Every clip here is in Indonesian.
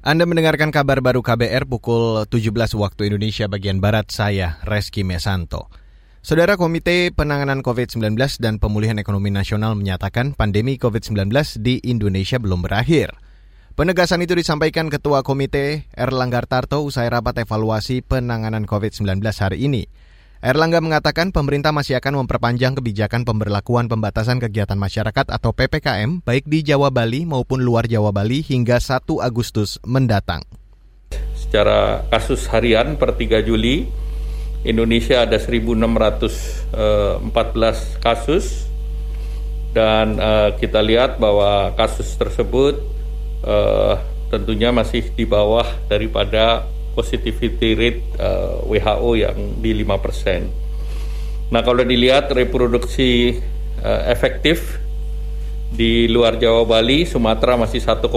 Anda mendengarkan kabar baru KBR pukul 17 waktu Indonesia bagian Barat, saya Reski Mesanto. Saudara Komite Penanganan COVID-19 dan Pemulihan Ekonomi Nasional menyatakan pandemi COVID-19 di Indonesia belum berakhir. Penegasan itu disampaikan Ketua Komite Erlangga Tarto usai rapat evaluasi penanganan COVID-19 hari ini. Erlangga mengatakan pemerintah masih akan memperpanjang kebijakan pemberlakuan pembatasan kegiatan masyarakat atau PPKM baik di Jawa Bali maupun luar Jawa Bali hingga 1 Agustus mendatang. Secara kasus harian per 3 Juli, Indonesia ada 1.614 eh, kasus dan uh, kita lihat bahwa kasus tersebut uh, tentunya masih di bawah daripada positivity rate uh, eh, WHO yang di 5%. Nah, kalau dilihat reproduksi uh, efektif di luar Jawa Bali, Sumatera masih 1,08,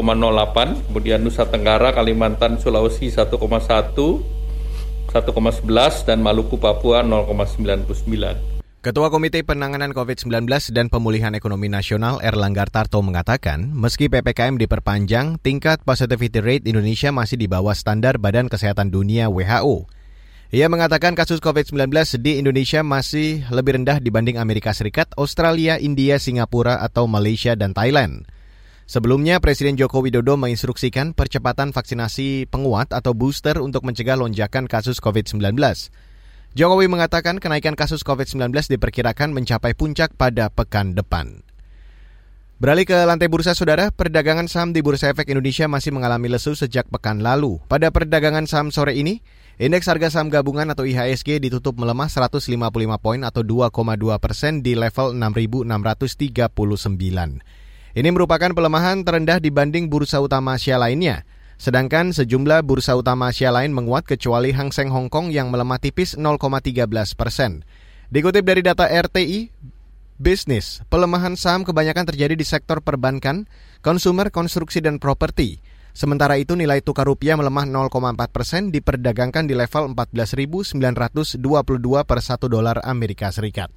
kemudian Nusa Tenggara, Kalimantan, Sulawesi 1,1, 1,11 dan Maluku Papua 0,99. Ketua Komite Penanganan COVID-19 dan Pemulihan Ekonomi Nasional Erlangga Tarto mengatakan, meski PPKM diperpanjang, tingkat positivity rate Indonesia masih di bawah standar Badan Kesehatan Dunia WHO. Ia mengatakan kasus COVID-19 di Indonesia masih lebih rendah dibanding Amerika Serikat, Australia, India, Singapura, atau Malaysia dan Thailand. Sebelumnya, Presiden Joko Widodo menginstruksikan percepatan vaksinasi penguat atau booster untuk mencegah lonjakan kasus COVID-19. Jokowi mengatakan kenaikan kasus COVID-19 diperkirakan mencapai puncak pada pekan depan. Beralih ke lantai bursa saudara, perdagangan saham di Bursa Efek Indonesia masih mengalami lesu sejak pekan lalu. Pada perdagangan saham sore ini, indeks harga saham gabungan atau IHSG ditutup melemah 155 poin atau 2,2 persen di level 6.639. Ini merupakan pelemahan terendah dibanding bursa utama Asia lainnya. Sedangkan sejumlah bursa utama Asia lain menguat kecuali Hang Seng Hong Kong yang melemah tipis 0,13 persen. Dikutip dari data RTI, bisnis, pelemahan saham kebanyakan terjadi di sektor perbankan, konsumer, konstruksi, dan properti. Sementara itu nilai tukar rupiah melemah 0,4 persen diperdagangkan di level 14.922 per 1 dolar Amerika Serikat.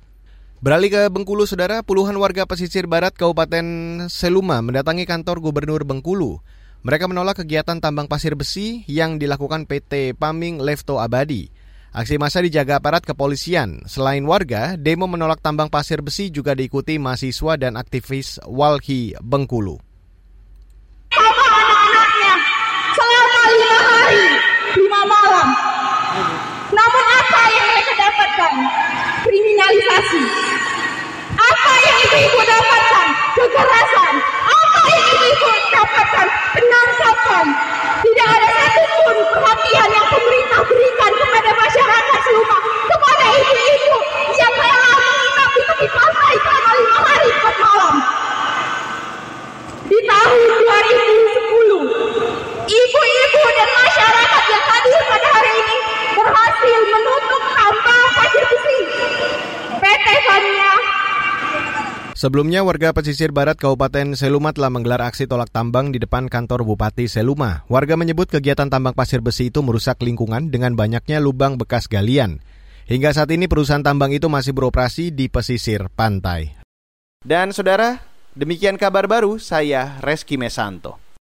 Beralih ke Bengkulu, Saudara, puluhan warga pesisir barat Kabupaten Seluma mendatangi kantor Gubernur Bengkulu. Mereka menolak kegiatan tambang pasir besi yang dilakukan PT Paming Lefto Abadi. Aksi massa dijaga aparat kepolisian. Selain warga, demo menolak tambang pasir besi juga diikuti mahasiswa dan aktivis Walhi Bengkulu. Sebelumnya, warga pesisir barat Kabupaten Seluma telah menggelar aksi tolak tambang di depan kantor Bupati Seluma. Warga menyebut kegiatan tambang pasir besi itu merusak lingkungan dengan banyaknya lubang bekas galian. Hingga saat ini perusahaan tambang itu masih beroperasi di pesisir pantai. Dan saudara, demikian kabar baru saya Reski Mesanto.